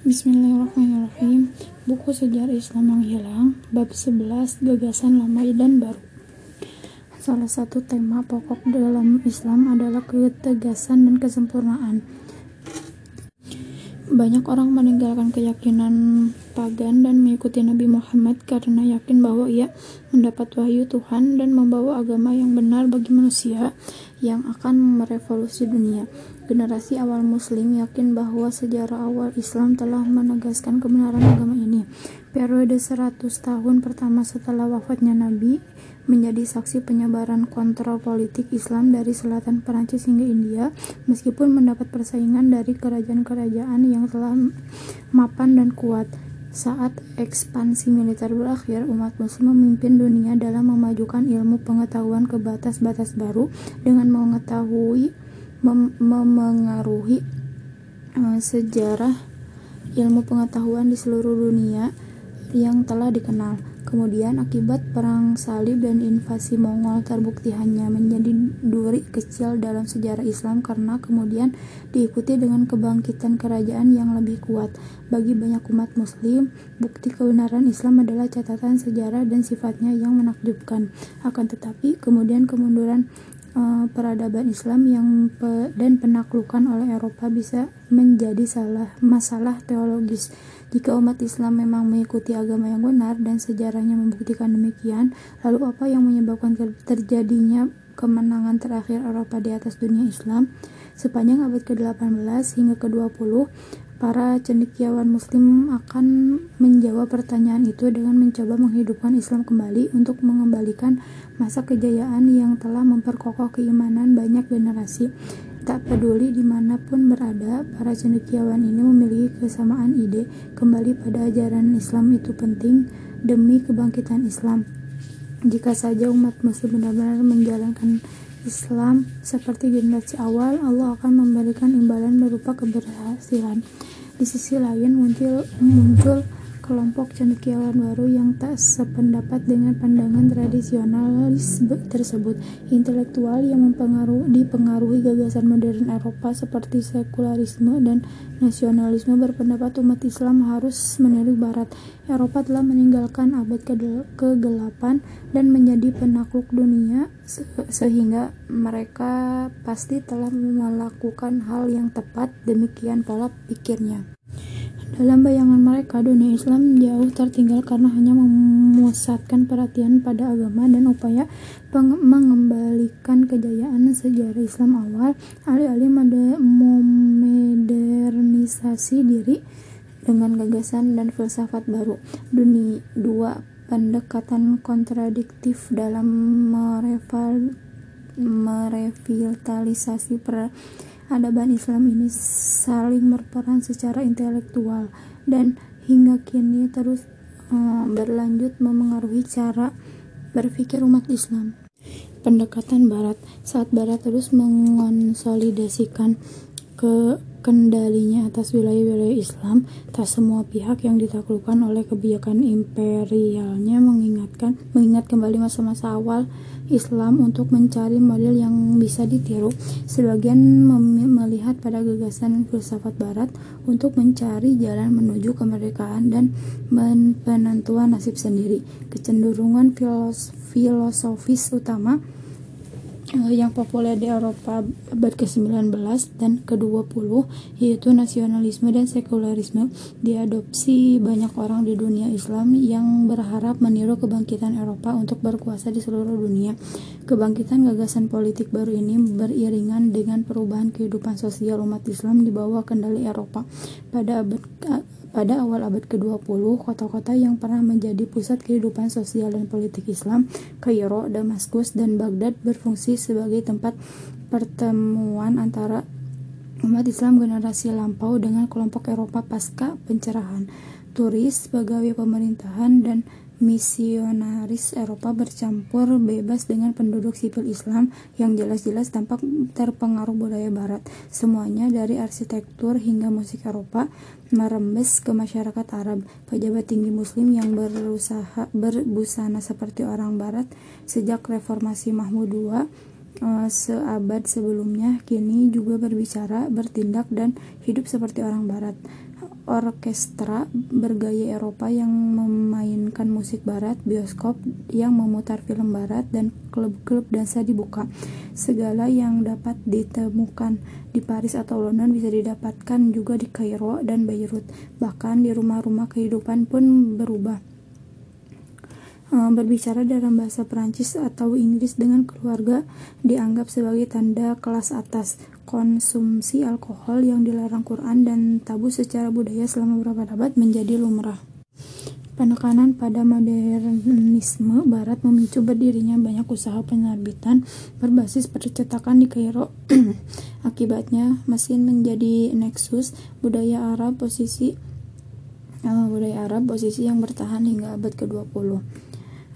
Bismillahirrahmanirrahim. Buku Sejarah Islam yang Hilang Bab 11 Gagasan Lama dan Baru. Salah satu tema pokok dalam Islam adalah ketegasan dan kesempurnaan. Banyak orang meninggalkan keyakinan pagan dan mengikuti Nabi Muhammad karena yakin bahwa ia mendapat wahyu Tuhan dan membawa agama yang benar bagi manusia yang akan merevolusi dunia. Generasi awal Muslim yakin bahwa sejarah awal Islam telah menegaskan kebenaran agama ini. Periode 100 tahun pertama setelah wafatnya Nabi menjadi saksi penyebaran kontrol politik Islam dari selatan Perancis hingga India, meskipun mendapat persaingan dari kerajaan-kerajaan yang telah mapan dan kuat. Saat ekspansi militer berakhir, umat muslim memimpin dunia dalam memajukan ilmu pengetahuan ke batas-batas baru dengan mengetahui mem memengaruhi uh, sejarah ilmu pengetahuan di seluruh dunia yang telah dikenal. Kemudian akibat perang salib dan invasi Mongol terbukti hanya menjadi duri kecil dalam sejarah Islam karena kemudian diikuti dengan kebangkitan kerajaan yang lebih kuat. Bagi banyak umat muslim, bukti kebenaran Islam adalah catatan sejarah dan sifatnya yang menakjubkan. Akan tetapi, kemudian kemunduran uh, peradaban Islam yang pe dan penaklukan oleh Eropa bisa menjadi salah masalah teologis jika umat Islam memang mengikuti agama yang benar dan sejarahnya membuktikan demikian, lalu apa yang menyebabkan terjadinya kemenangan terakhir Eropa di atas dunia Islam? Sepanjang abad ke-18 hingga ke-20, para cendekiawan muslim akan menjawab pertanyaan itu dengan mencoba menghidupkan Islam kembali untuk mengembalikan masa kejayaan yang telah memperkokoh keimanan banyak generasi Tak peduli di mana pun berada, para cendekiawan ini memiliki kesamaan ide kembali pada ajaran Islam itu penting demi kebangkitan Islam. Jika saja umat muslim benar-benar menjalankan Islam seperti generasi awal, Allah akan memberikan imbalan berupa keberhasilan. Di sisi lain muncul muncul kelompok cendekiawan baru yang tak sependapat dengan pandangan tradisionalis tersebut. Intelektual yang mempengaruhi, dipengaruhi gagasan modern Eropa seperti sekularisme dan nasionalisme berpendapat umat Islam harus meniru Barat. Eropa telah meninggalkan abad ke-8 dan menjadi penakluk dunia sehingga mereka pasti telah melakukan hal yang tepat demikian pola pikirnya. Dalam bayangan mereka, dunia Islam jauh tertinggal karena hanya memusatkan perhatian pada agama dan upaya mengembalikan kejayaan sejarah Islam awal, alih-alih memodernisasi diri dengan gagasan dan filsafat baru. Dunia dua pendekatan kontradiktif dalam merevitalisasi per peradaban Islam ini saling berperan secara intelektual dan hingga kini terus uh, berlanjut memengaruhi cara berpikir umat Islam. Pendekatan Barat saat Barat terus mengonsolidasikan ke kendalinya atas wilayah-wilayah Islam, tak semua pihak yang ditaklukkan oleh kebijakan imperialnya mengingatkan mengingat kembali masa-masa awal Islam untuk mencari model yang bisa ditiru. Sebagian melihat pada gagasan filsafat barat untuk mencari jalan menuju kemerdekaan dan penentuan nasib sendiri. Kecenderungan filos filosofis utama yang populer di Eropa abad ke-19 dan ke-20 yaitu nasionalisme dan sekularisme diadopsi banyak orang di dunia Islam yang berharap meniru kebangkitan Eropa untuk berkuasa di seluruh dunia. Kebangkitan gagasan politik baru ini beriringan dengan perubahan kehidupan sosial umat Islam di bawah kendali Eropa. Pada abad pada awal abad ke-20, kota-kota yang pernah menjadi pusat kehidupan sosial dan politik Islam, Kairo, Damaskus, dan Baghdad berfungsi sebagai tempat pertemuan antara umat Islam generasi lampau dengan kelompok Eropa pasca pencerahan. Turis, pegawai pemerintahan, dan misionaris Eropa bercampur bebas dengan penduduk sipil Islam yang jelas-jelas tampak terpengaruh budaya Barat. Semuanya dari arsitektur hingga musik Eropa merembes ke masyarakat Arab. Pejabat tinggi Muslim yang berusaha berbusana seperti orang Barat sejak reformasi Mahmud II eh, seabad sebelumnya kini juga berbicara, bertindak dan hidup seperti orang barat. Orkestra bergaya Eropa yang memainkan musik barat, bioskop yang memutar film barat, dan klub-klub dansa dibuka. Segala yang dapat ditemukan di Paris atau London bisa didapatkan juga di Kairo dan Beirut. Bahkan di rumah-rumah kehidupan pun berubah. Eh, berbicara dalam bahasa Perancis atau Inggris dengan keluarga dianggap sebagai tanda kelas atas konsumsi alkohol yang dilarang Quran dan tabu secara budaya selama beberapa abad menjadi lumrah. Penekanan pada modernisme barat memicu berdirinya banyak usaha penerbitan berbasis percetakan di Kairo. Akibatnya, mesin menjadi nexus budaya Arab posisi uh, budaya Arab posisi yang bertahan hingga abad ke-20. Uh,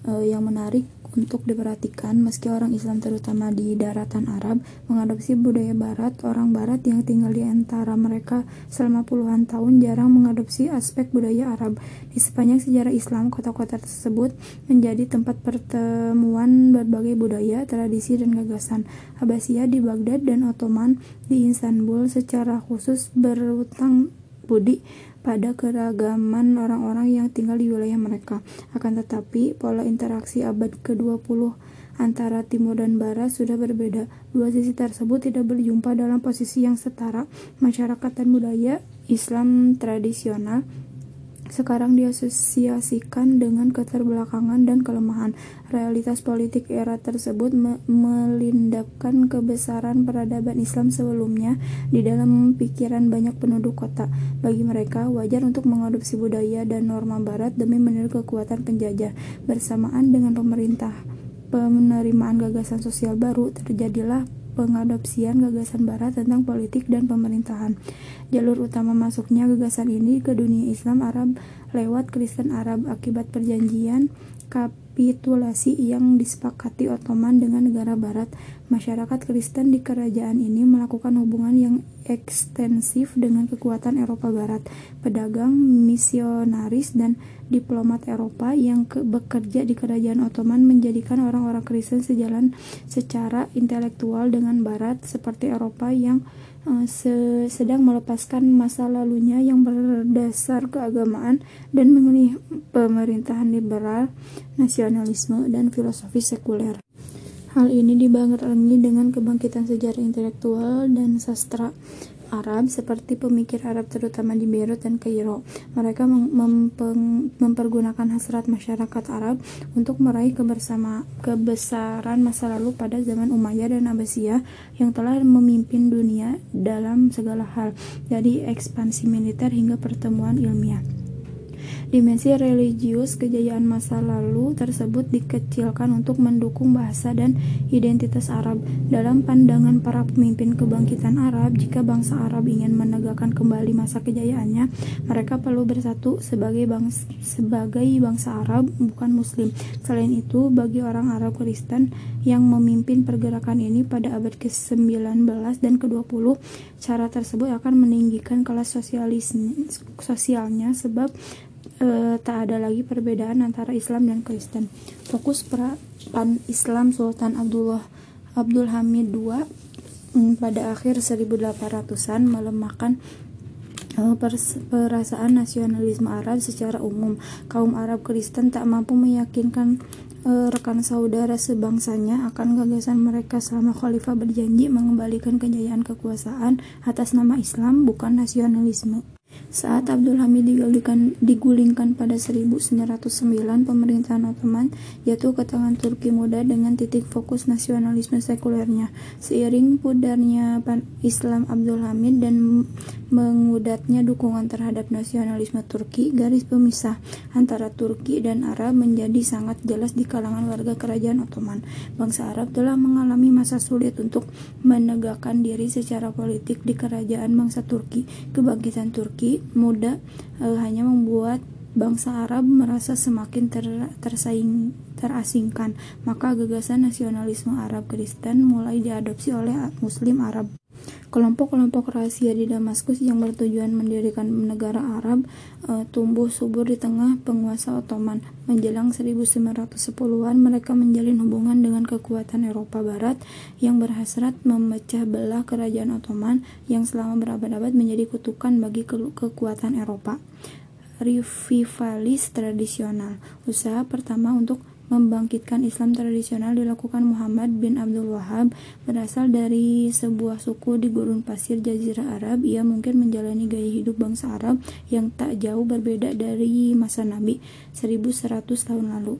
eh, yang menarik untuk diperhatikan meski orang Islam terutama di daratan Arab mengadopsi budaya barat orang barat yang tinggal di antara mereka selama puluhan tahun jarang mengadopsi aspek budaya Arab. Di sepanjang sejarah Islam kota-kota tersebut menjadi tempat pertemuan berbagai budaya tradisi dan gagasan. Abbasiyah di Baghdad dan Ottoman di Istanbul secara khusus berutang budi pada keragaman orang-orang yang tinggal di wilayah mereka. Akan tetapi, pola interaksi abad ke-20 antara timur dan barat sudah berbeda. Dua sisi tersebut tidak berjumpa dalam posisi yang setara. Masyarakat dan budaya Islam tradisional sekarang diasosiasikan dengan keterbelakangan dan kelemahan. Realitas politik era tersebut me melindapkan kebesaran peradaban Islam sebelumnya di dalam pikiran banyak penduduk kota. Bagi mereka, wajar untuk mengadopsi budaya dan norma barat demi meniru kekuatan penjajah. Bersamaan dengan pemerintah penerimaan gagasan sosial baru, terjadilah pengadopsian gagasan barat tentang politik dan pemerintahan. Jalur utama masuknya gagasan ini ke dunia Islam Arab lewat Kristen Arab akibat perjanjian kapitulasi yang disepakati Ottoman dengan negara barat. Masyarakat Kristen di kerajaan ini melakukan hubungan yang ekstensif dengan kekuatan Eropa Barat. Pedagang, misionaris, dan diplomat Eropa yang ke bekerja di kerajaan Ottoman menjadikan orang-orang Kristen sejalan secara intelektual dengan Barat seperti Eropa yang se sedang melepaskan masa lalunya yang berdasar keagamaan dan memilih pemerintahan liberal, nasionalisme, dan filosofi sekuler. Hal ini dibarengi dengan kebangkitan sejarah intelektual dan sastra Arab seperti pemikir Arab terutama di Beirut dan Kairo. Mereka mempergunakan hasrat masyarakat Arab untuk meraih kebersama kebesaran masa lalu pada zaman Umayyah dan Abbasiyah yang telah memimpin dunia dalam segala hal, dari ekspansi militer hingga pertemuan ilmiah. Dimensi religius kejayaan masa lalu tersebut dikecilkan untuk mendukung bahasa dan identitas Arab. Dalam pandangan para pemimpin kebangkitan Arab, jika bangsa Arab ingin menegakkan kembali masa kejayaannya, mereka perlu bersatu sebagai bangsa, sebagai bangsa Arab, bukan Muslim. Selain itu, bagi orang Arab Kristen yang memimpin pergerakan ini pada abad ke-19 dan ke-20, cara tersebut akan meninggikan kelas sosialnya sebab e, tak ada lagi perbedaan antara Islam dan Kristen. Fokus peran Islam Sultan Abdullah Abdul Hamid II mm, pada akhir 1800-an melemahkan e, perasaan nasionalisme Arab secara umum. Kaum Arab Kristen tak mampu meyakinkan e, rekan saudara sebangsanya akan gagasan mereka selama khalifah berjanji mengembalikan kejayaan kekuasaan atas nama Islam bukan nasionalisme. Saat Abdul Hamid digulingkan, digulingkan pada 1909, pemerintahan Ottoman jatuh ke tangan Turki muda dengan titik fokus nasionalisme sekulernya. Seiring pudarnya Islam Abdul Hamid dan mengudatnya dukungan terhadap nasionalisme Turki, garis pemisah antara Turki dan Arab menjadi sangat jelas di kalangan warga kerajaan Ottoman. Bangsa Arab telah mengalami masa sulit untuk menegakkan diri secara politik di kerajaan bangsa Turki. Kebangkitan Turki muda e, hanya membuat bangsa Arab merasa semakin ter, tersaing terasingkan, maka gagasan nasionalisme Arab Kristen mulai diadopsi oleh Muslim Arab. Kelompok-kelompok rahasia di Damaskus yang bertujuan mendirikan negara Arab e, tumbuh subur di tengah penguasa Ottoman. Menjelang 1910-an, mereka menjalin hubungan dengan kekuatan Eropa Barat yang berhasrat memecah belah kerajaan Ottoman yang selama berabad-abad menjadi kutukan bagi ke kekuatan Eropa. Revivalis tradisional, usaha pertama untuk membangkitkan Islam tradisional dilakukan Muhammad bin Abdul Wahab berasal dari sebuah suku di gurun pasir Jazirah Arab ia mungkin menjalani gaya hidup bangsa Arab yang tak jauh berbeda dari masa Nabi 1100 tahun lalu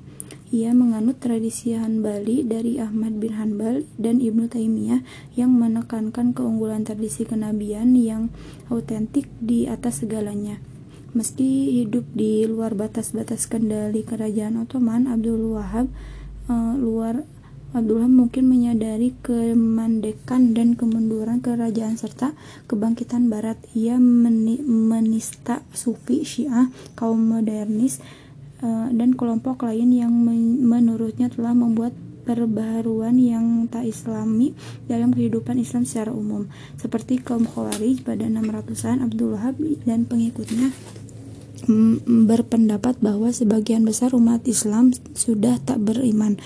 ia menganut tradisi Hanbali dari Ahmad bin Hanbal dan Ibnu Taimiyah yang menekankan keunggulan tradisi kenabian yang autentik di atas segalanya. Meski hidup di luar batas-batas kendali kerajaan Ottoman, Abdul Wahab uh, luar Abdullah mungkin menyadari kemandekan dan kemunduran kerajaan serta kebangkitan barat. Ia meni menista sufi syiah, kaum modernis, uh, dan kelompok lain yang men menurutnya telah membuat perbaharuan yang tak islami dalam kehidupan Islam secara umum seperti kaum Khawarij pada 600-an Abdul Wahab dan pengikutnya berpendapat bahwa sebagian besar umat Islam sudah tak beriman.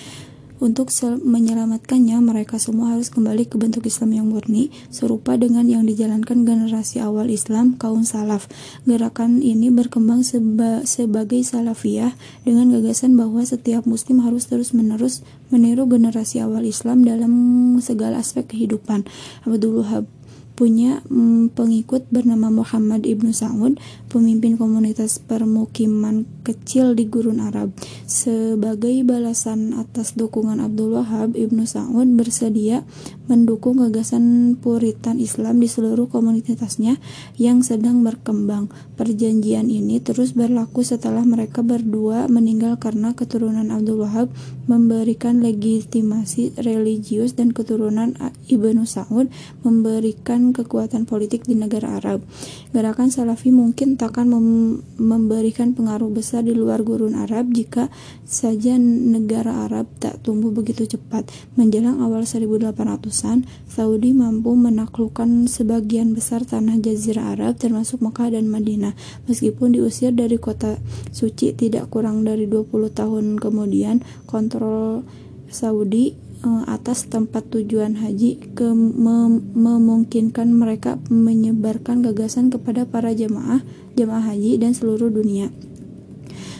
Untuk menyelamatkannya, mereka semua harus kembali ke bentuk Islam yang murni, serupa dengan yang dijalankan generasi awal Islam, kaum salaf. Gerakan ini berkembang seba sebagai salafiyah dengan gagasan bahwa setiap muslim harus terus-menerus meniru generasi awal Islam dalam segala aspek kehidupan. Abdul Wahab punya mm, pengikut bernama Muhammad ibnu Saud, pemimpin komunitas permukiman kecil di Gurun Arab. Sebagai balasan atas dukungan Abdul Wahab, ibnu Saud bersedia mendukung gagasan Puritan Islam di seluruh komunitasnya yang sedang berkembang. Perjanjian ini terus berlaku setelah mereka berdua meninggal karena keturunan Abdul Wahab memberikan legitimasi religius dan keturunan Ibnu Saud memberikan kekuatan politik di negara Arab. Gerakan Salafi mungkin takkan mem memberikan pengaruh besar di luar gurun Arab jika saja negara Arab tak tumbuh begitu cepat. Menjelang awal 1800-an, Saudi mampu menaklukkan sebagian besar tanah Jazirah Arab termasuk Mekah dan Madinah. Meskipun diusir dari kota suci tidak kurang dari 20 tahun kemudian, kontrol Saudi atas tempat tujuan haji ke mem memungkinkan mereka menyebarkan gagasan kepada para jemaah jemaah haji dan seluruh dunia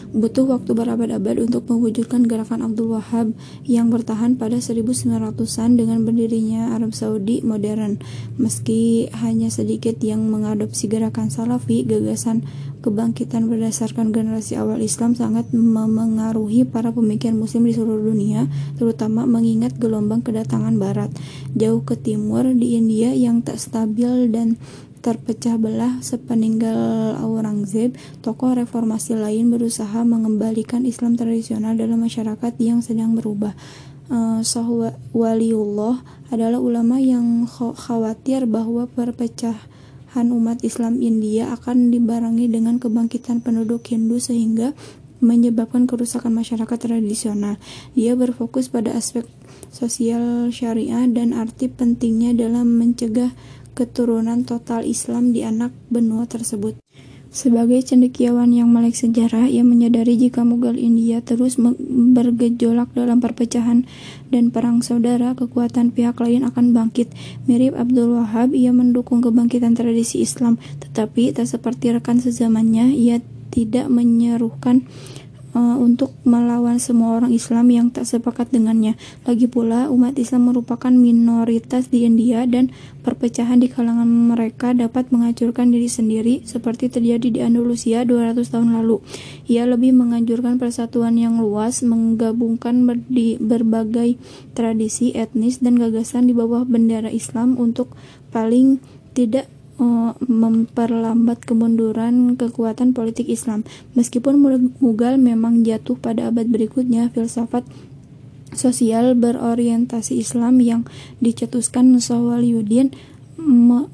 butuh waktu berabad-abad untuk mewujudkan gerakan Abdul Wahab yang bertahan pada 1900-an dengan berdirinya Arab Saudi modern. Meski hanya sedikit yang mengadopsi gerakan Salafi, gagasan kebangkitan berdasarkan generasi awal Islam sangat memengaruhi para pemikir muslim di seluruh dunia, terutama mengingat gelombang kedatangan barat jauh ke timur di India yang tak stabil dan terpecah belah sepeninggal Aurangzeb, tokoh reformasi lain berusaha mengembalikan Islam tradisional dalam masyarakat yang sedang berubah. Uh, Waliullah adalah ulama yang khawatir bahwa perpecahan umat Islam India akan dibarengi dengan kebangkitan penduduk Hindu sehingga menyebabkan kerusakan masyarakat tradisional. Dia berfokus pada aspek sosial syariah dan arti pentingnya dalam mencegah keturunan total Islam di anak benua tersebut. Sebagai cendekiawan yang melek sejarah, ia menyadari jika Mughal India terus bergejolak dalam perpecahan dan perang saudara, kekuatan pihak lain akan bangkit. Mirip Abdul Wahab, ia mendukung kebangkitan tradisi Islam, tetapi tak seperti rekan sezamannya, ia tidak menyerukan uh, untuk melawan semua orang Islam yang tak sepakat dengannya. Lagi pula, umat Islam merupakan minoritas di India dan perpecahan di kalangan mereka dapat menghancurkan diri sendiri seperti terjadi di Andalusia 200 tahun lalu. Ia lebih menganjurkan persatuan yang luas, menggabungkan berdi, berbagai tradisi etnis dan gagasan di bawah bendera Islam untuk paling tidak Eh, memperlambat kemunduran kekuatan politik Islam. Meskipun Mughal memang jatuh pada abad berikutnya, filsafat sosial berorientasi Islam yang dicetuskan Nusa Waliuddin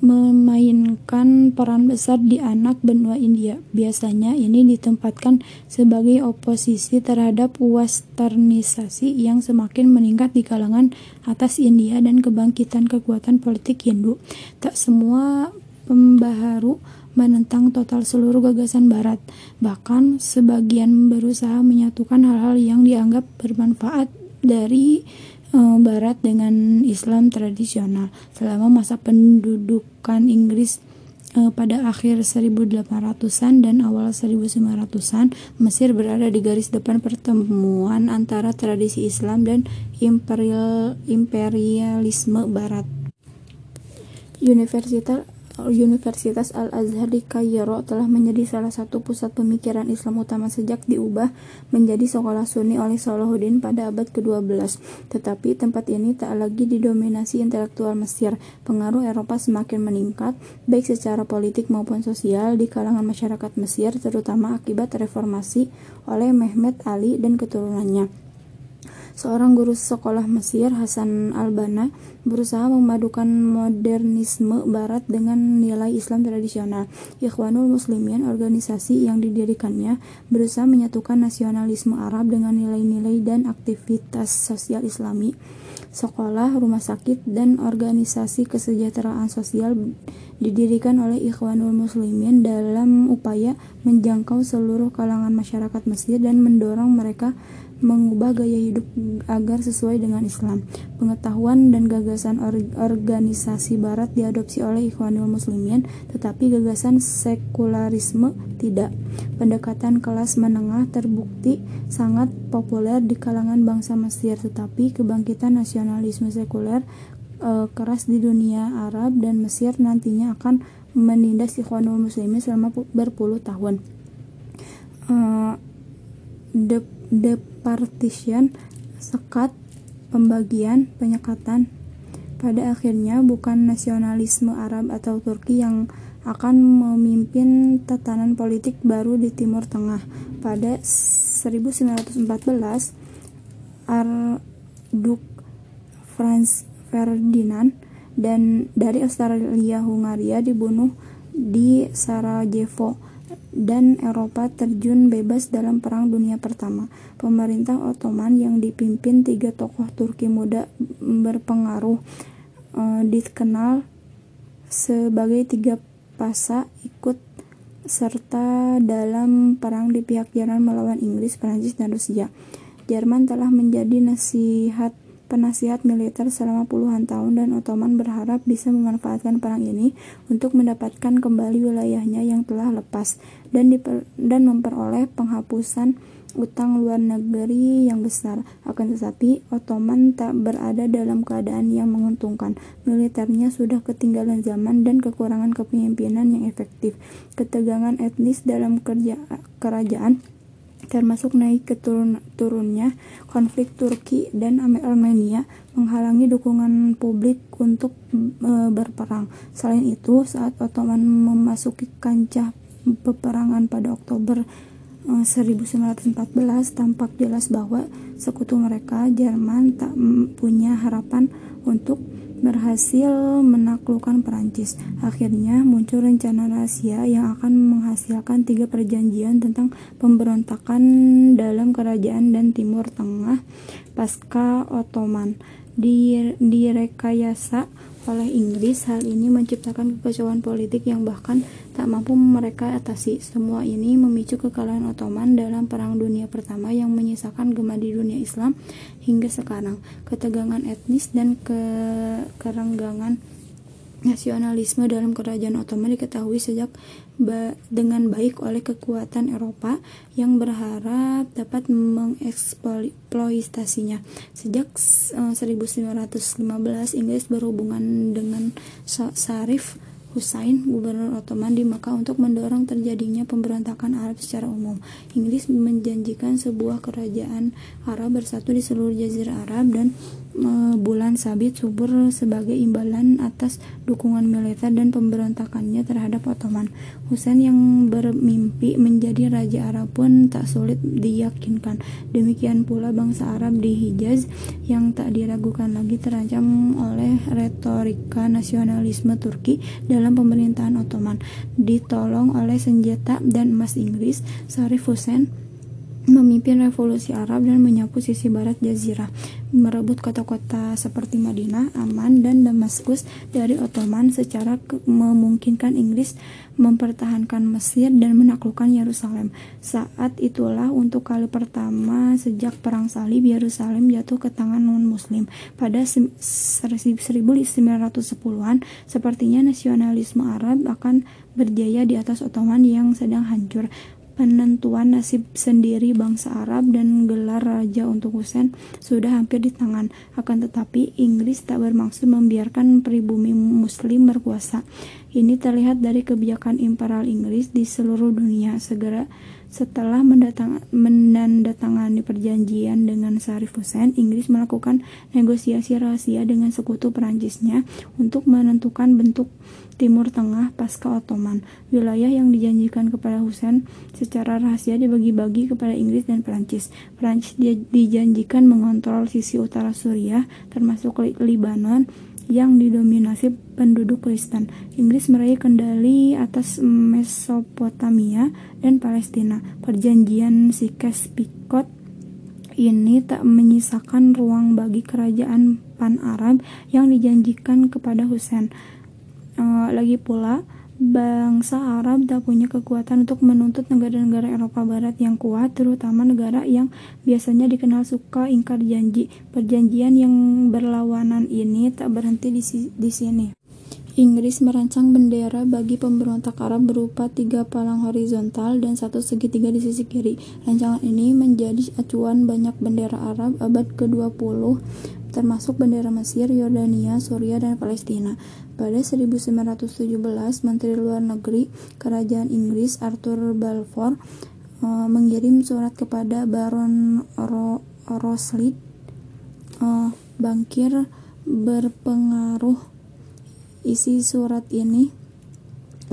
memainkan peran besar di anak benua India. Biasanya ini ditempatkan sebagai oposisi terhadap westernisasi yang semakin meningkat di kalangan atas India dan kebangkitan kekuatan politik Hindu. Tak semua pembaharu menentang total seluruh gagasan Barat. Bahkan sebagian berusaha menyatukan hal-hal yang dianggap bermanfaat dari uh, Barat dengan Islam tradisional selama masa pendudukan Inggris uh, pada akhir 1800-an dan awal 1900-an Mesir berada di garis depan pertemuan antara tradisi Islam dan imperial imperialisme Barat. Universitas Universitas Al-Azhar di Kairo telah menjadi salah satu pusat pemikiran Islam utama sejak diubah menjadi sekolah Sunni oleh Salahuddin pada abad ke-12. Tetapi tempat ini tak lagi didominasi intelektual Mesir. Pengaruh Eropa semakin meningkat, baik secara politik maupun sosial di kalangan masyarakat Mesir, terutama akibat reformasi oleh Mehmet Ali dan keturunannya. Seorang guru sekolah Mesir, Hasan Albana, berusaha memadukan modernisme barat dengan nilai Islam tradisional. Ikhwanul Muslimin, organisasi yang didirikannya, berusaha menyatukan nasionalisme Arab dengan nilai-nilai dan aktivitas sosial Islami. Sekolah, rumah sakit, dan organisasi kesejahteraan sosial didirikan oleh Ikhwanul Muslimin dalam upaya menjangkau seluruh kalangan masyarakat Mesir dan mendorong mereka mengubah gaya hidup agar sesuai dengan Islam. Pengetahuan dan gagasan or organisasi barat diadopsi oleh Ikhwanul Muslimin, tetapi gagasan sekularisme tidak. Pendekatan kelas menengah terbukti sangat populer di kalangan bangsa Mesir, tetapi kebangkitan nasionalisme sekuler e, keras di dunia Arab dan Mesir nantinya akan menindas Ikhwanul Muslimin selama berpuluh tahun. E, the, the partition, sekat, pembagian, penyekatan. Pada akhirnya bukan nasionalisme Arab atau Turki yang akan memimpin tatanan politik baru di Timur Tengah. Pada 1914, Arduk Franz Ferdinand dan dari Australia Hungaria dibunuh di Sarajevo dan Eropa terjun bebas dalam Perang Dunia Pertama. Pemerintah Ottoman yang dipimpin tiga tokoh Turki muda berpengaruh uh, dikenal sebagai tiga pasa ikut serta dalam perang di pihak Jerman melawan Inggris, Prancis, dan Rusia. Jerman telah menjadi nasihat penasihat militer selama puluhan tahun dan Ottoman berharap bisa memanfaatkan perang ini untuk mendapatkan kembali wilayahnya yang telah lepas dan, dan memperoleh penghapusan utang luar negeri yang besar. Akan tetapi, Ottoman tak berada dalam keadaan yang menguntungkan. Militernya sudah ketinggalan zaman dan kekurangan kepemimpinan yang efektif. Ketegangan etnis dalam kerja, kerajaan termasuk naik ke turun, turunnya konflik Turki dan Armenia menghalangi dukungan publik untuk e, berperang. Selain itu, saat Ottoman memasuki kancah peperangan pada Oktober e, 1914, tampak jelas bahwa sekutu mereka, Jerman, tak punya harapan untuk berhasil menaklukkan Perancis. Akhirnya muncul rencana rahasia yang akan menghasilkan tiga perjanjian tentang pemberontakan dalam kerajaan dan Timur Tengah pasca Ottoman. Di, direkayasa oleh Inggris, hal ini menciptakan kekacauan politik yang bahkan tak mampu mereka atasi. Semua ini memicu kekalahan Ottoman dalam Perang Dunia Pertama yang menyisakan gema di dunia Islam hingga sekarang. Ketegangan etnis dan ke kerenggangan nasionalisme dalam kerajaan Ottoman diketahui sejak ba dengan baik oleh kekuatan Eropa yang berharap dapat mengeksploitasinya. Sejak uh, eh, 1915 Inggris berhubungan dengan Sarif Hussein, gubernur Ottoman di Makkah untuk mendorong terjadinya pemberontakan Arab secara umum. Inggris menjanjikan sebuah kerajaan Arab bersatu di seluruh jazirah Arab dan bulan sabit subur sebagai imbalan atas dukungan militer dan pemberontakannya terhadap Ottoman. Husain yang bermimpi menjadi raja Arab pun tak sulit diyakinkan. Demikian pula bangsa Arab di Hijaz yang tak diragukan lagi terancam oleh retorika nasionalisme Turki dalam pemerintahan Ottoman. Ditolong oleh senjata dan emas Inggris, Sarif Hussein memimpin revolusi Arab dan menyapu sisi barat jazirah, merebut kota-kota seperti Madinah, Aman, dan Damaskus dari Ottoman secara memungkinkan Inggris mempertahankan Mesir dan menaklukkan Yerusalem. Saat itulah untuk kali pertama sejak Perang Salib Yerusalem jatuh ke tangan non-muslim. Pada 1910-an, sepertinya nasionalisme Arab akan berjaya di atas Ottoman yang sedang hancur penentuan nasib sendiri bangsa Arab dan gelar raja untuk Husain sudah hampir di tangan. Akan tetapi, Inggris tak bermaksud membiarkan pribumi muslim berkuasa. Ini terlihat dari kebijakan imperial Inggris di seluruh dunia. Segera setelah mendatang, menandatangani perjanjian dengan Sarif Hussein, Inggris melakukan negosiasi rahasia dengan sekutu Perancisnya untuk menentukan bentuk Timur Tengah pasca Ottoman. Wilayah yang dijanjikan kepada Hussein secara rahasia dibagi-bagi kepada Inggris dan Perancis. Perancis dijanjikan mengontrol sisi utara Suriah, termasuk Libanon, yang didominasi penduduk Kristen. Inggris meraih kendali atas Mesopotamia dan Palestina. Perjanjian Sykes-Picot ini tak menyisakan ruang bagi kerajaan Pan-Arab yang dijanjikan kepada Hussein. Uh, lagi pula, bangsa Arab tak punya kekuatan untuk menuntut negara-negara Eropa Barat yang kuat, terutama negara yang biasanya dikenal suka ingkar janji. Perjanjian yang berlawanan ini tak berhenti di, di sini. Inggris merancang bendera bagi pemberontak Arab berupa tiga palang horizontal dan satu segitiga di sisi kiri. Rancangan ini menjadi acuan banyak bendera Arab abad ke-20 termasuk bendera Mesir, Yordania, Suriah, dan Palestina. Pada 1917, Menteri Luar Negeri Kerajaan Inggris Arthur Balfour uh, mengirim surat kepada Baron Ro Rothschild, uh, bankir berpengaruh. Isi surat ini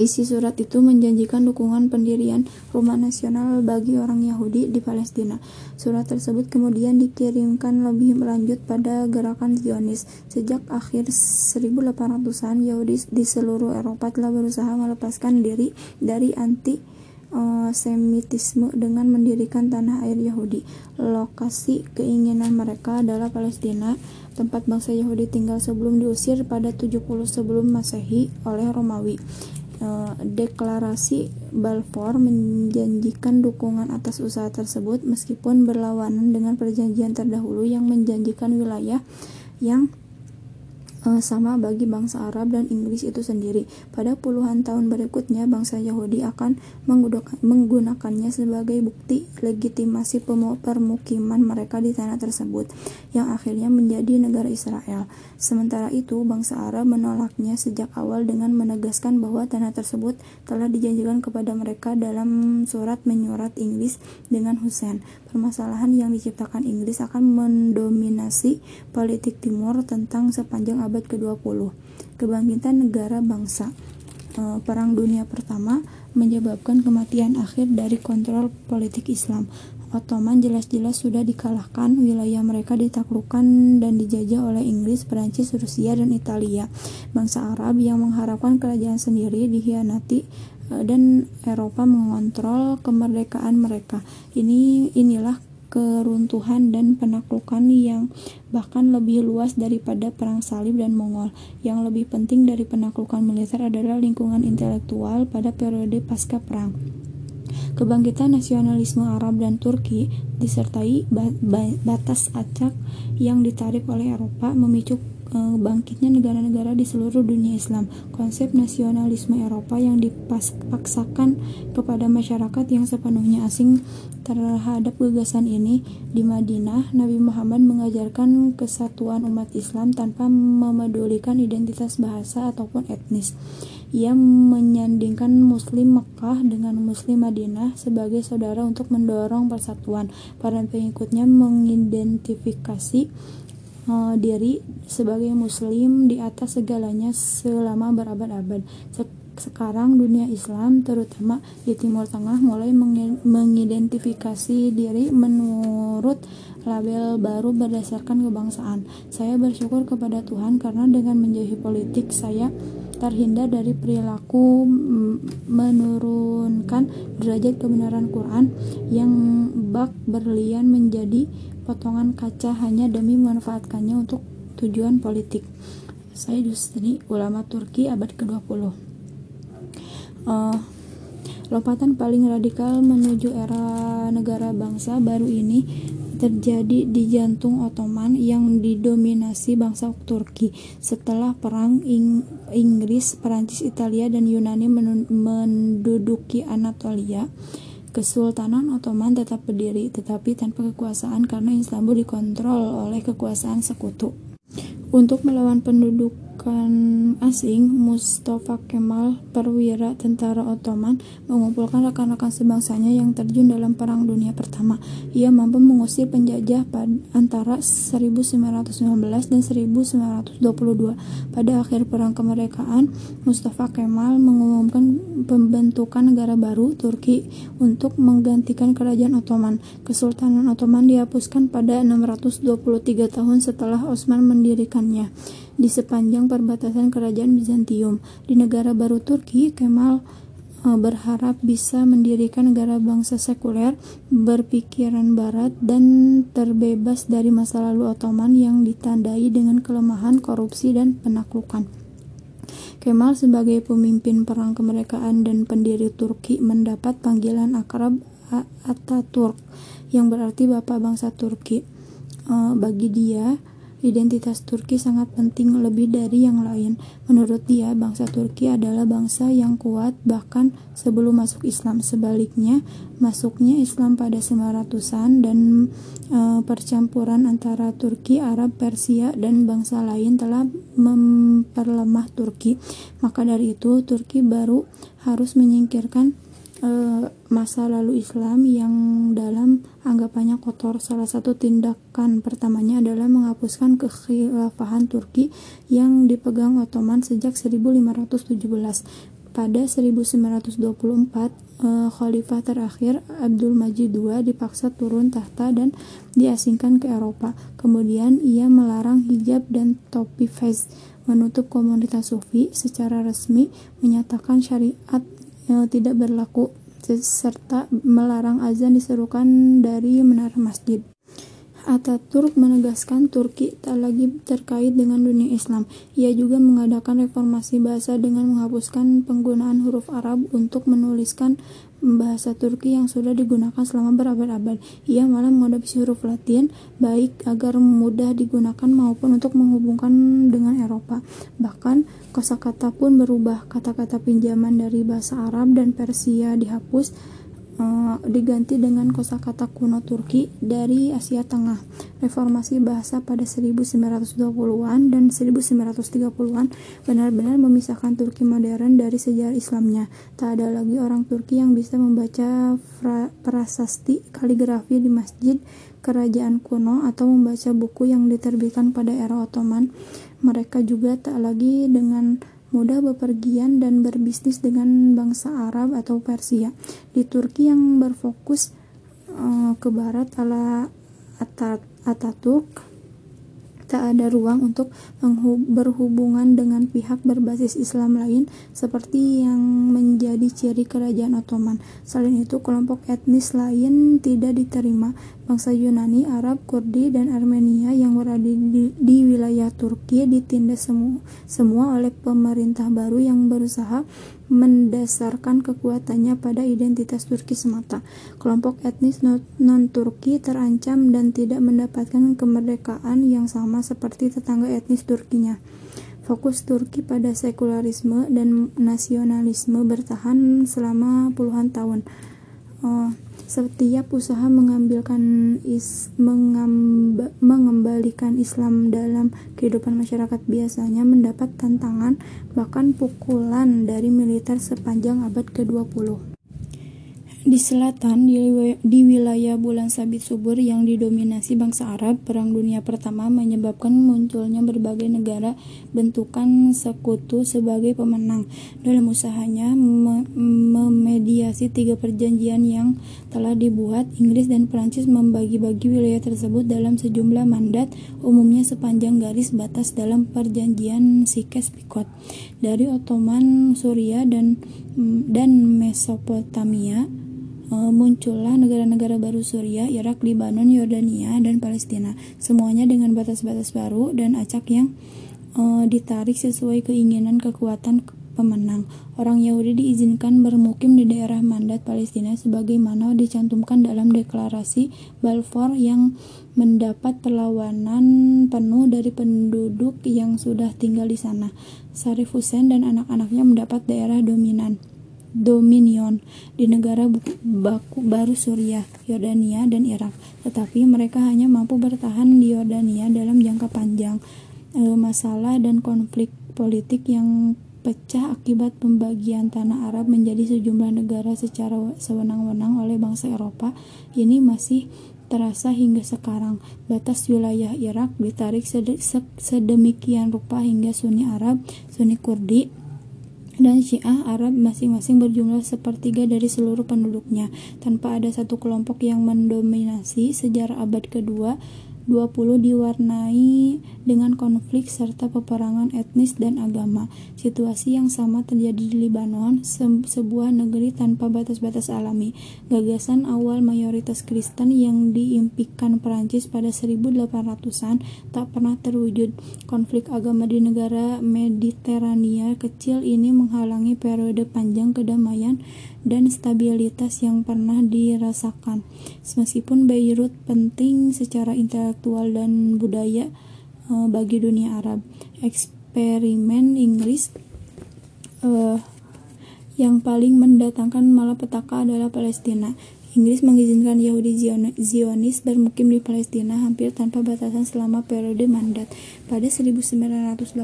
Isi surat itu menjanjikan dukungan pendirian rumah nasional bagi orang Yahudi di Palestina. Surat tersebut kemudian dikirimkan lebih lanjut pada gerakan Zionis. Sejak akhir 1800-an, Yahudi di seluruh Eropa telah berusaha melepaskan diri dari anti semitisme dengan mendirikan tanah air Yahudi. Lokasi keinginan mereka adalah Palestina, tempat bangsa Yahudi tinggal sebelum diusir pada 70 sebelum Masehi oleh Romawi. Eh, deklarasi Balfour menjanjikan dukungan atas usaha tersebut meskipun berlawanan dengan perjanjian terdahulu yang menjanjikan wilayah yang sama bagi bangsa Arab dan Inggris itu sendiri. Pada puluhan tahun berikutnya, bangsa Yahudi akan menggunakannya sebagai bukti legitimasi permukiman mereka di tanah tersebut, yang akhirnya menjadi negara Israel. Sementara itu, bangsa Arab menolaknya sejak awal dengan menegaskan bahwa tanah tersebut telah dijanjikan kepada mereka dalam surat menyurat Inggris dengan Hussein. Permasalahan yang diciptakan Inggris akan mendominasi politik timur tentang sepanjang abad ke-20. Kebangkitan negara bangsa e, Perang Dunia Pertama menyebabkan kematian akhir dari kontrol politik Islam. Ottoman jelas-jelas sudah dikalahkan, wilayah mereka ditaklukkan dan dijajah oleh Inggris, Perancis, Rusia, dan Italia. Bangsa Arab yang mengharapkan kerajaan sendiri dihianati Eh, dan Eropa mengontrol kemerdekaan mereka. Ini inilah keruntuhan dan penaklukan yang bahkan lebih luas daripada perang salib dan Mongol. Yang lebih penting dari penaklukan militer adalah lingkungan intelektual pada periode pasca perang. Kebangkitan nasionalisme Arab dan Turki disertai batas acak yang ditarik oleh Eropa memicu bangkitnya negara-negara di seluruh dunia Islam. Konsep nasionalisme Eropa yang dipaksakan kepada masyarakat yang sepenuhnya asing terhadap gagasan ini di Madinah, Nabi Muhammad mengajarkan kesatuan umat Islam tanpa memedulikan identitas bahasa ataupun etnis. Ia menyandingkan Muslim Mekah dengan Muslim Madinah sebagai saudara untuk mendorong persatuan. Para pengikutnya mengidentifikasi uh, diri sebagai muslim di atas segalanya selama berabad-abad. Sekarang dunia Islam terutama di Timur Tengah mulai mengidentifikasi diri menurut label baru berdasarkan kebangsaan. Saya bersyukur kepada Tuhan karena dengan menjauhi politik saya terhindar dari perilaku menurunkan derajat kebenaran Quran yang bak berlian menjadi potongan kaca hanya demi memanfaatkannya untuk tujuan politik. Saya Dustini, ulama Turki abad ke-20. Uh, eh, lompatan paling radikal menuju era negara bangsa baru ini terjadi di jantung Ottoman yang didominasi bangsa Turki setelah perang Ing Inggris, Perancis, Italia, dan Yunani menduduki Anatolia. Kesultanan Ottoman tetap berdiri, tetapi tanpa kekuasaan karena Istanbul dikontrol oleh kekuasaan sekutu. Untuk melawan penduduk pasukan asing, Mustafa Kemal, perwira tentara Ottoman, mengumpulkan rekan-rekan sebangsanya yang terjun dalam Perang Dunia Pertama. Ia mampu mengusir penjajah pada antara 1919 dan 1922. Pada akhir Perang Kemerdekaan, Mustafa Kemal mengumumkan pembentukan negara baru, Turki, untuk menggantikan kerajaan Ottoman. Kesultanan Ottoman dihapuskan pada 623 tahun setelah Osman mendirikannya di sepanjang perbatasan kerajaan Bizantium. Di negara baru Turki, Kemal uh, berharap bisa mendirikan negara bangsa sekuler, berpikiran barat, dan terbebas dari masa lalu Ottoman yang ditandai dengan kelemahan, korupsi, dan penaklukan. Kemal sebagai pemimpin perang kemerdekaan dan pendiri Turki mendapat panggilan akrab Ataturk yang berarti bapak bangsa Turki. Uh, bagi dia, Identitas Turki sangat penting lebih dari yang lain. Menurut dia, bangsa Turki adalah bangsa yang kuat bahkan sebelum masuk Islam. Sebaliknya, masuknya Islam pada 900-an dan e, percampuran antara Turki, Arab, Persia, dan bangsa lain telah memperlemah Turki. Maka dari itu, Turki baru harus menyingkirkan masa lalu Islam yang dalam anggapannya kotor. Salah satu tindakan pertamanya adalah menghapuskan kekhilafahan Turki yang dipegang Ottoman sejak 1517. Pada 1924, uh, khalifah terakhir Abdul Majid II dipaksa turun tahta dan diasingkan ke Eropa. Kemudian ia melarang hijab dan topi fez, menutup komunitas sufi secara resmi, menyatakan syariat yang tidak berlaku serta melarang azan diserukan dari menara masjid. Ataturk menegaskan Turki tak lagi terkait dengan dunia Islam. Ia juga mengadakan reformasi bahasa dengan menghapuskan penggunaan huruf Arab untuk menuliskan bahasa Turki yang sudah digunakan selama berabad-abad. Ia malah mengadopsi huruf Latin baik agar mudah digunakan maupun untuk menghubungkan dengan Eropa. Bahkan kosakata pun berubah. Kata-kata pinjaman dari bahasa Arab dan Persia dihapus uh, diganti dengan kosakata kuno Turki dari Asia Tengah. Reformasi bahasa pada 1920-an dan 1930-an benar-benar memisahkan Turki modern dari sejarah Islamnya. Tak ada lagi orang Turki yang bisa membaca prasasti kaligrafi di masjid kerajaan kuno atau membaca buku yang diterbitkan pada era Ottoman. Mereka juga tak lagi dengan mudah bepergian dan berbisnis dengan bangsa Arab atau Persia. Di Turki yang berfokus uh, ke barat ala Ataturk tak ada ruang untuk berhubungan dengan pihak berbasis Islam lain seperti yang menjadi ciri kerajaan Ottoman. Selain itu, kelompok etnis lain tidak diterima. Bangsa Yunani, Arab, Kurdi, dan Armenia yang berada di, di wilayah Turki ditindas semu, semua oleh pemerintah baru yang berusaha mendasarkan kekuatannya pada identitas Turki semata. Kelompok etnis non-Turki terancam dan tidak mendapatkan kemerdekaan yang sama seperti tetangga etnis Turkinya. Fokus Turki pada sekularisme dan nasionalisme bertahan selama puluhan tahun. Uh, setiap usaha mengambilkan is, mengamba, mengembalikan Islam dalam kehidupan masyarakat biasanya mendapat tantangan bahkan pukulan dari militer sepanjang abad ke-20. Di selatan, di wilayah bulan sabit subur yang didominasi bangsa Arab, Perang Dunia Pertama menyebabkan munculnya berbagai negara bentukan sekutu sebagai pemenang. Dalam usahanya memediasi tiga perjanjian yang telah dibuat, Inggris dan Prancis membagi-bagi wilayah tersebut dalam sejumlah mandat, umumnya sepanjang garis batas dalam perjanjian Sykes-Picot. Dari Ottoman, Suriah, dan, dan Mesopotamia, muncullah negara-negara baru Suriah, Irak, Libanon, Yordania, dan Palestina. Semuanya dengan batas-batas baru dan acak yang uh, ditarik sesuai keinginan kekuatan pemenang. Orang Yahudi diizinkan bermukim di daerah mandat Palestina sebagaimana dicantumkan dalam deklarasi Balfour yang mendapat perlawanan penuh dari penduduk yang sudah tinggal di sana. Sarif Hussein dan anak-anaknya mendapat daerah dominan dominion di negara baku baru Suriah, Yordania, dan Irak. Tetapi mereka hanya mampu bertahan di Yordania dalam jangka panjang. E, masalah dan konflik politik yang pecah akibat pembagian tanah Arab menjadi sejumlah negara secara sewenang-wenang oleh bangsa Eropa ini masih terasa hingga sekarang. Batas wilayah Irak ditarik sedemikian rupa hingga Sunni Arab, Sunni Kurdi, dan Syiah Arab masing-masing berjumlah sepertiga dari seluruh penduduknya, tanpa ada satu kelompok yang mendominasi sejarah abad kedua 20 diwarnai dengan konflik serta peperangan etnis dan agama. Situasi yang sama terjadi di Lebanon, se sebuah negeri tanpa batas-batas alami. Gagasan awal mayoritas Kristen yang diimpikan Perancis pada 1800-an tak pernah terwujud. Konflik agama di negara Mediterania kecil ini menghalangi periode panjang kedamaian dan stabilitas yang pernah dirasakan. Meskipun Beirut penting secara intelektual dan budaya uh, bagi dunia Arab, eksperimen Inggris uh, yang paling mendatangkan malapetaka adalah Palestina. Inggris mengizinkan Yahudi Zionis bermukim di Palestina hampir tanpa batasan selama periode mandat. Pada 1918,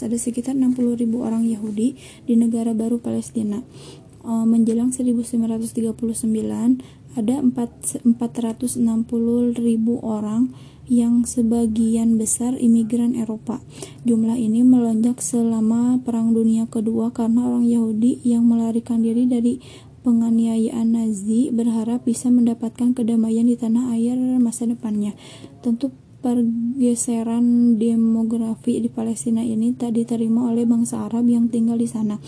ada sekitar 60.000 orang Yahudi di negara baru Palestina uh, menjelang 1939 ada 4, 460 ribu orang yang sebagian besar imigran Eropa. Jumlah ini melonjak selama Perang Dunia Kedua karena orang Yahudi yang melarikan diri dari penganiayaan Nazi berharap bisa mendapatkan kedamaian di tanah air masa depannya. Tentu pergeseran demografi di Palestina ini tak diterima oleh bangsa Arab yang tinggal di sana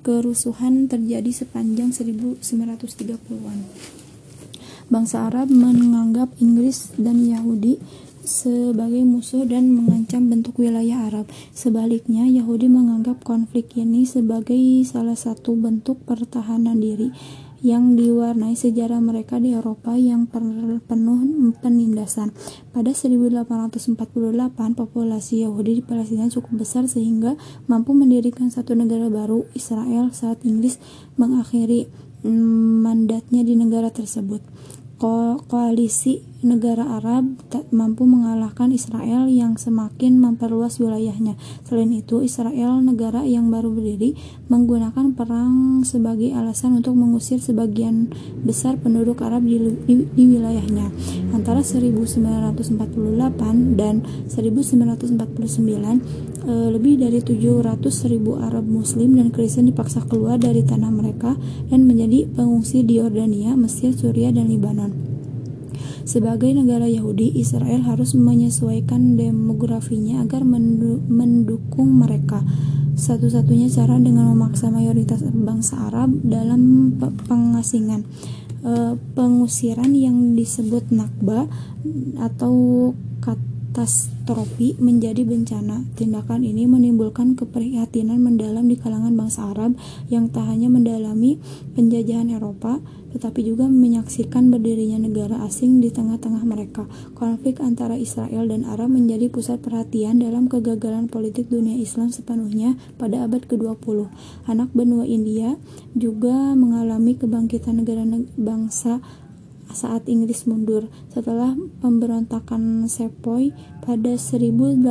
kerusuhan terjadi sepanjang 1930-an. Bangsa Arab menganggap Inggris dan Yahudi sebagai musuh dan mengancam bentuk wilayah Arab. Sebaliknya, Yahudi menganggap konflik ini sebagai salah satu bentuk pertahanan diri yang diwarnai sejarah mereka di Eropa yang penuh penindasan. Pada 1848, populasi Yahudi di Palestina cukup besar sehingga mampu mendirikan satu negara baru, Israel, saat Inggris mengakhiri mm, mandatnya di negara tersebut. Ko koalisi negara Arab tak mampu mengalahkan Israel yang semakin memperluas wilayahnya. Selain itu, Israel, negara yang baru berdiri, menggunakan perang sebagai alasan untuk mengusir sebagian besar penduduk Arab di, di, di wilayahnya. Antara 1948 dan 1949, eh, lebih dari 700 ribu Arab Muslim dan Kristen dipaksa keluar dari tanah mereka dan menjadi pengungsi di Yordania, Mesir, Suriah, dan Libanon. Sebagai negara Yahudi, Israel harus menyesuaikan demografinya agar mendukung mereka. Satu-satunya cara dengan memaksa mayoritas bangsa Arab dalam pengasingan. E, pengusiran yang disebut Nakba atau katastrofi menjadi bencana. Tindakan ini menimbulkan keprihatinan mendalam di kalangan bangsa Arab yang tak hanya mendalami penjajahan Eropa, tetapi juga menyaksikan berdirinya negara asing di tengah-tengah mereka. Konflik antara Israel dan Arab menjadi pusat perhatian dalam kegagalan politik dunia Islam sepenuhnya pada abad ke-20. Anak benua India juga mengalami kebangkitan negara bangsa saat Inggris mundur. Setelah pemberontakan Sepoy pada 1857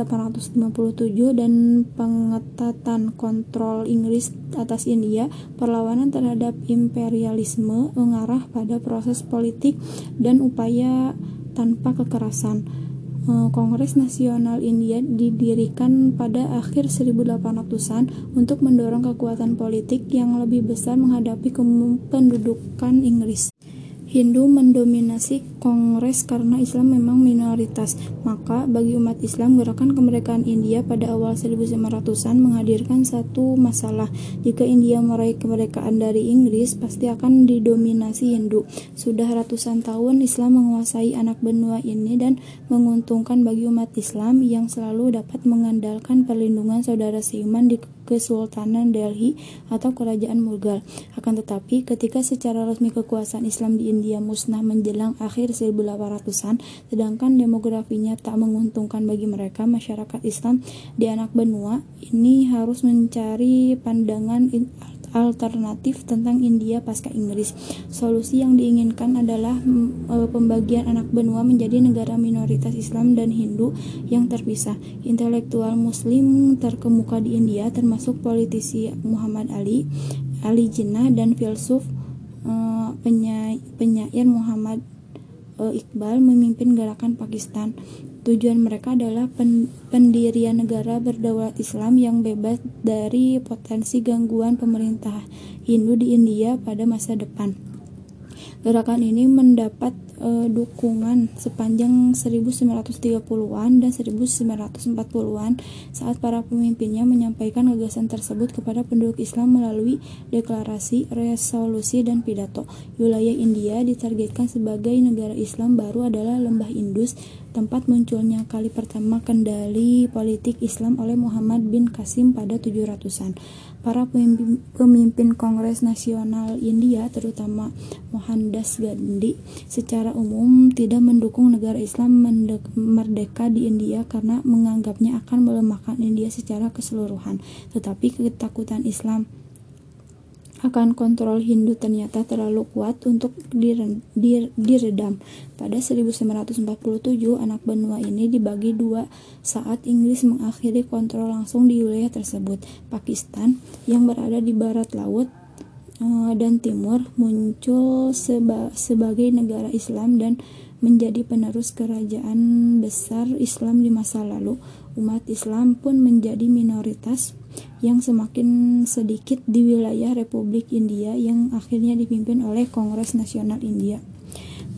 dan pengetatan kontrol Inggris atas India, perlawanan terhadap imperialisme mengarah pada proses politik dan upaya tanpa kekerasan. Eh, Kongres Nasional India didirikan pada akhir 1800-an untuk mendorong kekuatan politik yang lebih besar menghadapi pendudukan Inggris. Hindu mendominasi Kongres karena Islam memang minoritas. Maka, bagi umat Islam, gerakan kemerdekaan India pada awal 1900-an menghadirkan satu masalah. Jika India meraih kemerdekaan dari Inggris, pasti akan didominasi Hindu. Sudah ratusan tahun Islam menguasai anak benua ini dan menguntungkan bagi umat Islam yang selalu dapat mengandalkan perlindungan saudara seiman di Kesultanan Delhi atau Kerajaan Mughal. Akan tetapi, ketika secara resmi kekuasaan Islam di India musnah menjelang akhir 1800-an, sedangkan demografinya tak menguntungkan bagi mereka, masyarakat Islam di anak benua ini harus mencari pandangan alternatif tentang India pasca Inggris. Solusi yang diinginkan adalah mm, e, pembagian anak benua menjadi negara minoritas Islam dan Hindu yang terpisah. Intelektual Muslim terkemuka di India termasuk politisi Muhammad Ali, Ali Jinnah dan filsuf e, penyair Muhammad e, Iqbal memimpin gerakan Pakistan. Tujuan mereka adalah pendirian negara berdaulat Islam yang bebas dari potensi gangguan pemerintah Hindu di India pada masa depan. Gerakan ini mendapat uh, dukungan sepanjang 1930-an dan 1940-an saat para pemimpinnya menyampaikan gagasan tersebut kepada penduduk Islam melalui deklarasi, resolusi, dan pidato. Wilayah India ditargetkan sebagai negara Islam baru adalah lembah Indus, tempat munculnya kali pertama kendali politik Islam oleh Muhammad bin Qasim pada 700-an. Para pemimpin, pemimpin Kongres Nasional India, terutama Mohandas Gandhi, secara umum tidak mendukung negara Islam merdeka di India karena menganggapnya akan melemahkan India secara keseluruhan. Tetapi ketakutan Islam akan kontrol Hindu ternyata terlalu kuat untuk diredam. Pada 1947, anak benua ini dibagi dua saat Inggris mengakhiri kontrol langsung di wilayah tersebut. Pakistan yang berada di barat laut eh, dan timur muncul seba sebagai negara Islam dan menjadi penerus kerajaan besar Islam di masa lalu. Umat Islam pun menjadi minoritas yang semakin sedikit di wilayah Republik India yang akhirnya dipimpin oleh Kongres Nasional India.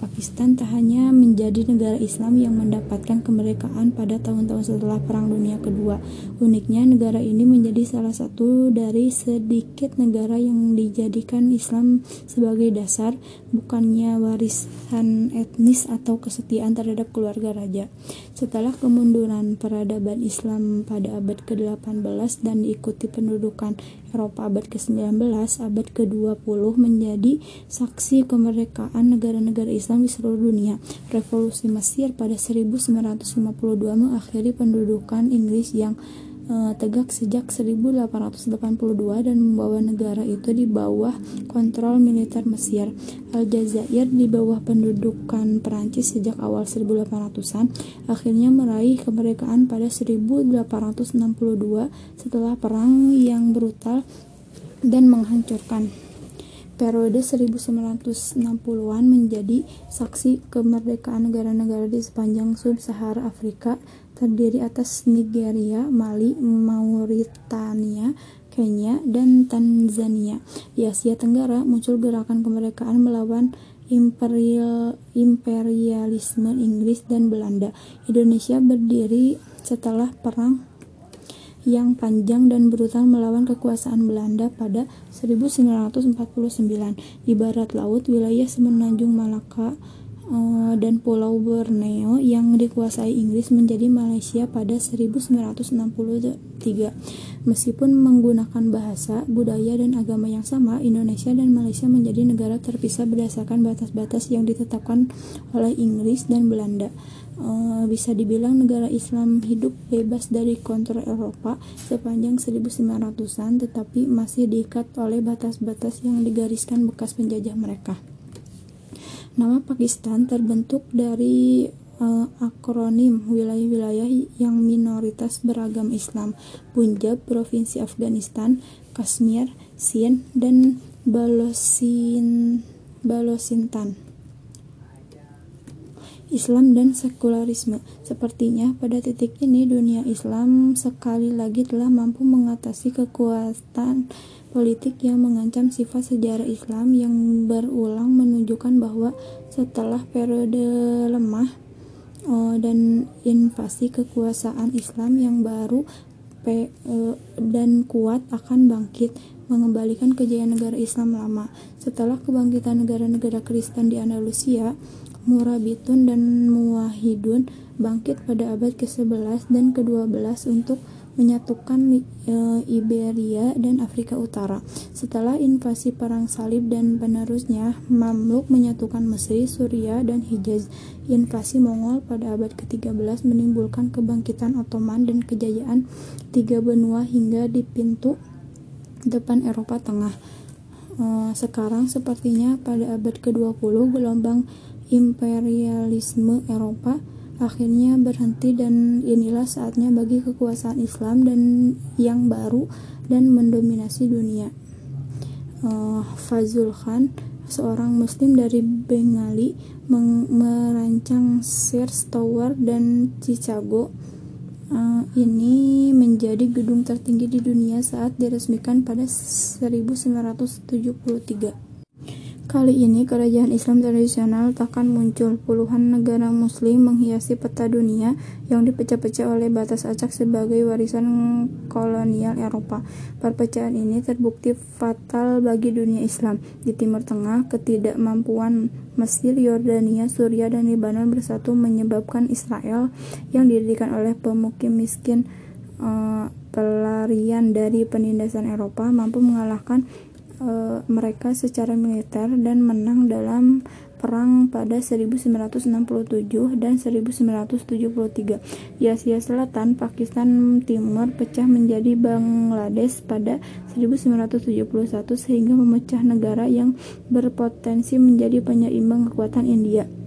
Pakistan tak hanya menjadi negara Islam yang mendapatkan kemerdekaan pada tahun-tahun setelah Perang Dunia Kedua. Uniknya, negara ini menjadi salah satu dari sedikit negara yang dijadikan Islam sebagai dasar, bukannya warisan etnis atau kesetiaan terhadap keluarga raja. Setelah kemunduran peradaban Islam pada abad ke-18 dan diikuti pendudukan Eropa abad ke-19, abad ke-20 menjadi saksi kemerdekaan negara-negara Islam di seluruh dunia. Revolusi Mesir pada 1952 mengakhiri pendudukan Inggris yang uh, tegak sejak 1882 dan membawa negara itu di bawah kontrol militer Mesir. Aljazair di bawah pendudukan Perancis sejak awal 1800-an akhirnya meraih kemerdekaan pada 1862 setelah perang yang brutal dan menghancurkan periode 1960-an menjadi saksi kemerdekaan negara-negara di sepanjang sub-Sahara Afrika terdiri atas Nigeria, Mali, Mauritania, Kenya, dan Tanzania. Di Asia Tenggara muncul gerakan kemerdekaan melawan imperial, imperialisme Inggris dan Belanda. Indonesia berdiri setelah perang yang panjang dan brutal melawan kekuasaan Belanda pada 1949. Di barat laut, wilayah semenanjung Malaka Eh, dan Pulau Borneo yang dikuasai Inggris menjadi Malaysia pada 1963. Meskipun menggunakan bahasa, budaya, dan agama yang sama, Indonesia dan Malaysia menjadi negara terpisah berdasarkan batas-batas yang ditetapkan oleh Inggris dan Belanda. Uh, bisa dibilang negara Islam hidup bebas dari kontrol Eropa sepanjang 1900-an tetapi masih diikat oleh batas-batas yang digariskan bekas penjajah mereka. Nama Pakistan terbentuk dari uh, akronim wilayah-wilayah yang minoritas beragam Islam, Punjab, Provinsi Afghanistan, Kashmir, Sind, dan Balosin, Balosintan. Islam dan sekularisme. Sepertinya pada titik ini dunia Islam sekali lagi telah mampu mengatasi kekuatan politik yang mengancam sifat sejarah Islam yang berulang menunjukkan bahwa setelah periode lemah uh, dan invasi kekuasaan Islam yang baru pe, uh, dan kuat akan bangkit mengembalikan kejayaan negara Islam lama. Setelah kebangkitan negara-negara Kristen di Andalusia, Murabitun dan Muwahidun bangkit pada abad ke-11 dan ke-12 untuk menyatukan e, Iberia dan Afrika Utara. Setelah invasi perang salib dan penerusnya, Mamluk menyatukan Mesir, Suriah, dan Hijaz. Invasi Mongol pada abad ke-13 menimbulkan kebangkitan Ottoman dan kejayaan tiga benua hingga di pintu depan Eropa Tengah. E, sekarang sepertinya pada abad ke-20 gelombang imperialisme Eropa akhirnya berhenti dan inilah saatnya bagi kekuasaan Islam dan yang baru dan mendominasi dunia. Uh, Fazul Khan, seorang muslim dari Bengali, merancang Sears Tower dan Chicago. Uh, ini menjadi gedung tertinggi di dunia saat diresmikan pada 1973. Kali ini kerajaan Islam tradisional takkan muncul. Puluhan negara muslim menghiasi peta dunia yang dipecah-pecah oleh batas acak sebagai warisan kolonial Eropa. Perpecahan ini terbukti fatal bagi dunia Islam. Di Timur Tengah, ketidakmampuan Mesir, Yordania, Suriah, dan Lebanon bersatu menyebabkan Israel yang didirikan oleh pemukim miskin uh, pelarian dari penindasan Eropa mampu mengalahkan uh, mereka secara militer dan menang dalam perang pada 1967 dan 1973. Di Asia Selatan, Pakistan Timur pecah menjadi Bangladesh pada 1971 sehingga memecah negara yang berpotensi menjadi penyeimbang kekuatan India.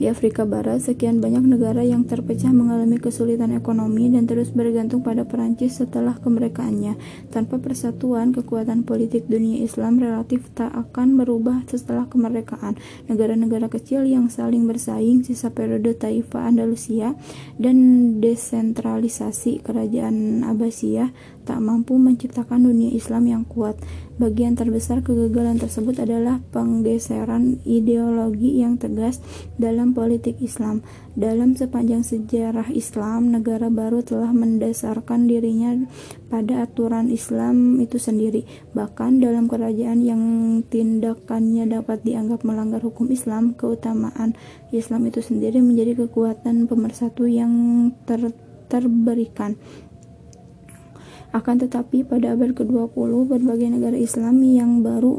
Di Afrika Barat, sekian banyak negara yang terpecah mengalami kesulitan ekonomi dan terus bergantung pada Perancis setelah kemerdekaannya. Tanpa persatuan, kekuatan politik dunia Islam relatif tak akan berubah setelah kemerdekaan. Negara-negara kecil yang saling bersaing sisa periode Taifa Andalusia dan desentralisasi kerajaan Abbasiyah tak mampu menciptakan dunia Islam yang kuat. Bagian terbesar kegagalan tersebut adalah penggeseran ideologi yang tegas dalam politik Islam. Dalam sepanjang sejarah Islam, negara baru telah mendasarkan dirinya pada aturan Islam itu sendiri. Bahkan dalam kerajaan yang tindakannya dapat dianggap melanggar hukum Islam, keutamaan Islam itu sendiri menjadi kekuatan pemersatu yang ter terberikan. Akan tetapi pada abad ke-20 berbagai negara Islam yang baru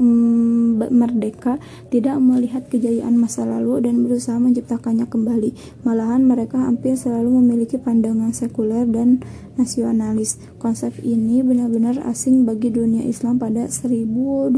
merdeka tidak melihat kejayaan masa lalu dan berusaha menciptakannya kembali. Malahan mereka hampir selalu memiliki pandangan sekuler dan nasionalis. Konsep ini benar-benar asing bagi dunia Islam pada 1200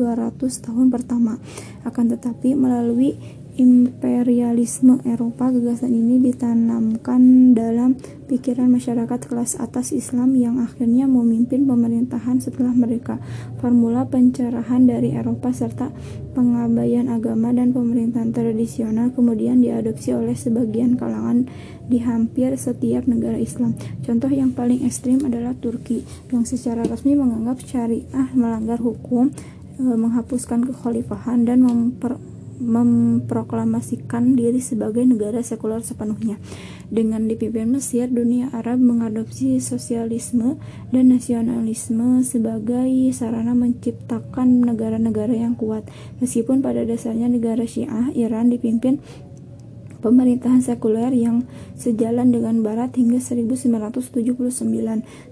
tahun pertama. Akan tetapi melalui imperialisme Eropa, gagasan ini ditanamkan dalam pikiran masyarakat kelas atas Islam yang akhirnya memimpin pemerintahan setelah mereka. Formula pencerahan dari Eropa serta pengabaian agama dan pemerintahan tradisional kemudian diadopsi oleh sebagian kalangan di hampir setiap negara Islam. Contoh yang paling ekstrim adalah Turki, yang secara resmi menganggap syariah melanggar hukum, eh, menghapuskan kekhalifahan dan memper memproklamasikan diri sebagai negara sekuler sepenuhnya. Dengan dipimpin Mesir, dunia Arab mengadopsi sosialisme dan nasionalisme sebagai sarana menciptakan negara-negara yang kuat. Meskipun pada dasarnya negara Syiah, Iran dipimpin pemerintahan sekuler yang sejalan dengan Barat hingga 1979.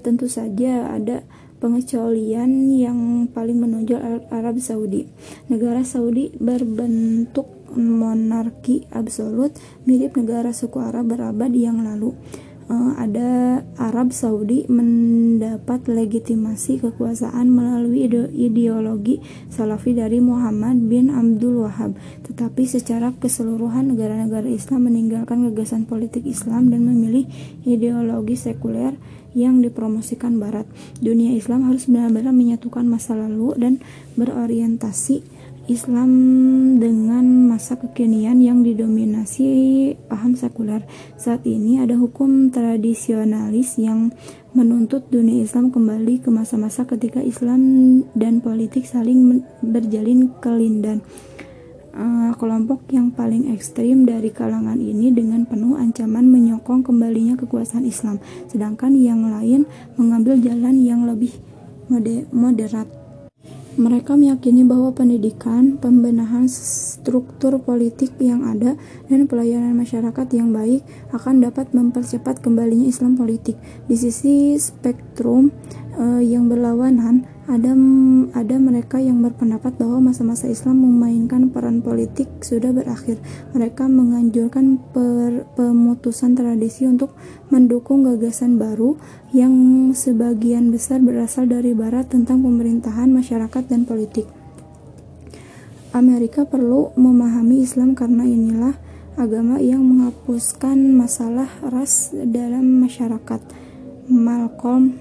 Tentu saja ada pengecualian yang paling menonjol Arab Saudi. Negara Saudi berbentuk monarki absolut mirip negara suku Arab berabad yang lalu. uh, ada Arab Saudi mendapat legitimasi kekuasaan melalui ideologi Salafi dari Muhammad bin Abdul Wahab. Tetapi secara keseluruhan negara-negara Islam meninggalkan gagasan politik Islam dan memilih ideologi sekuler yang dipromosikan Barat. Dunia Islam harus benar-benar menyatukan masa lalu dan berorientasi Islam dengan masa kekinian yang didominasi paham sekuler. Saat ini ada hukum tradisionalis yang menuntut dunia Islam kembali ke masa-masa ketika Islam dan politik saling berjalin kelindan. Uh, kelompok yang paling ekstrim dari kalangan ini dengan penuh ancaman menyokong kembalinya kekuasaan Islam, sedangkan yang lain mengambil jalan yang lebih moderat. Mereka meyakini bahwa pendidikan, pembenahan struktur politik yang ada, dan pelayanan masyarakat yang baik akan dapat mempercepat kembalinya Islam politik. Di sisi spektrum uh, yang berlawanan, ada ada mereka yang berpendapat bahwa masa-masa Islam memainkan peran politik sudah berakhir. Mereka menganjurkan per, pemutusan tradisi untuk mendukung gagasan baru yang sebagian besar berasal dari barat tentang pemerintahan masyarakat dan politik. Amerika perlu memahami Islam karena inilah agama yang menghapuskan masalah ras dalam masyarakat. Malcolm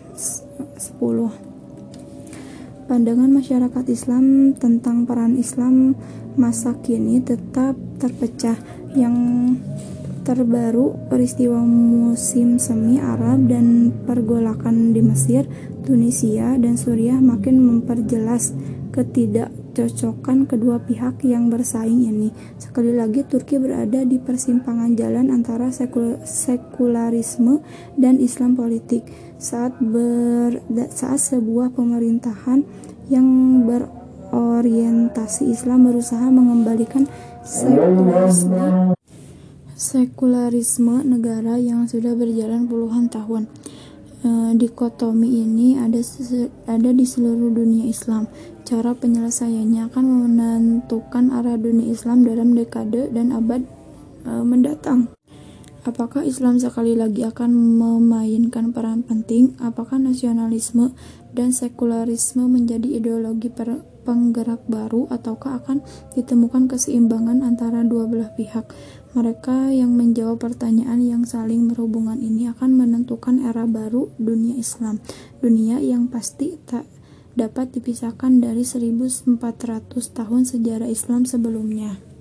10 Pandangan masyarakat Islam tentang peran Islam masa kini tetap terpecah. Yang terbaru, peristiwa musim semi Arab dan pergolakan di Mesir, Tunisia, dan Suriah makin memperjelas ketidakcocokan kedua pihak yang bersaing ini. Sekali lagi, Turki berada di persimpangan jalan antara sekularisme dan Islam politik saat ber saat sebuah pemerintahan yang berorientasi Islam berusaha mengembalikan sekularisme sekularisme negara yang sudah berjalan puluhan tahun. E, dikotomi ini ada ada di seluruh dunia Islam. Cara penyelesaiannya akan menentukan arah dunia Islam dalam dekade dan abad e, mendatang. Apakah Islam sekali lagi akan memainkan peran penting? Apakah nasionalisme dan sekularisme menjadi ideologi penggerak baru ataukah akan ditemukan keseimbangan antara dua belah pihak? Mereka yang menjawab pertanyaan yang saling berhubungan ini akan menentukan era baru dunia Islam, dunia yang pasti tak dapat dipisahkan dari 1400 tahun sejarah Islam sebelumnya.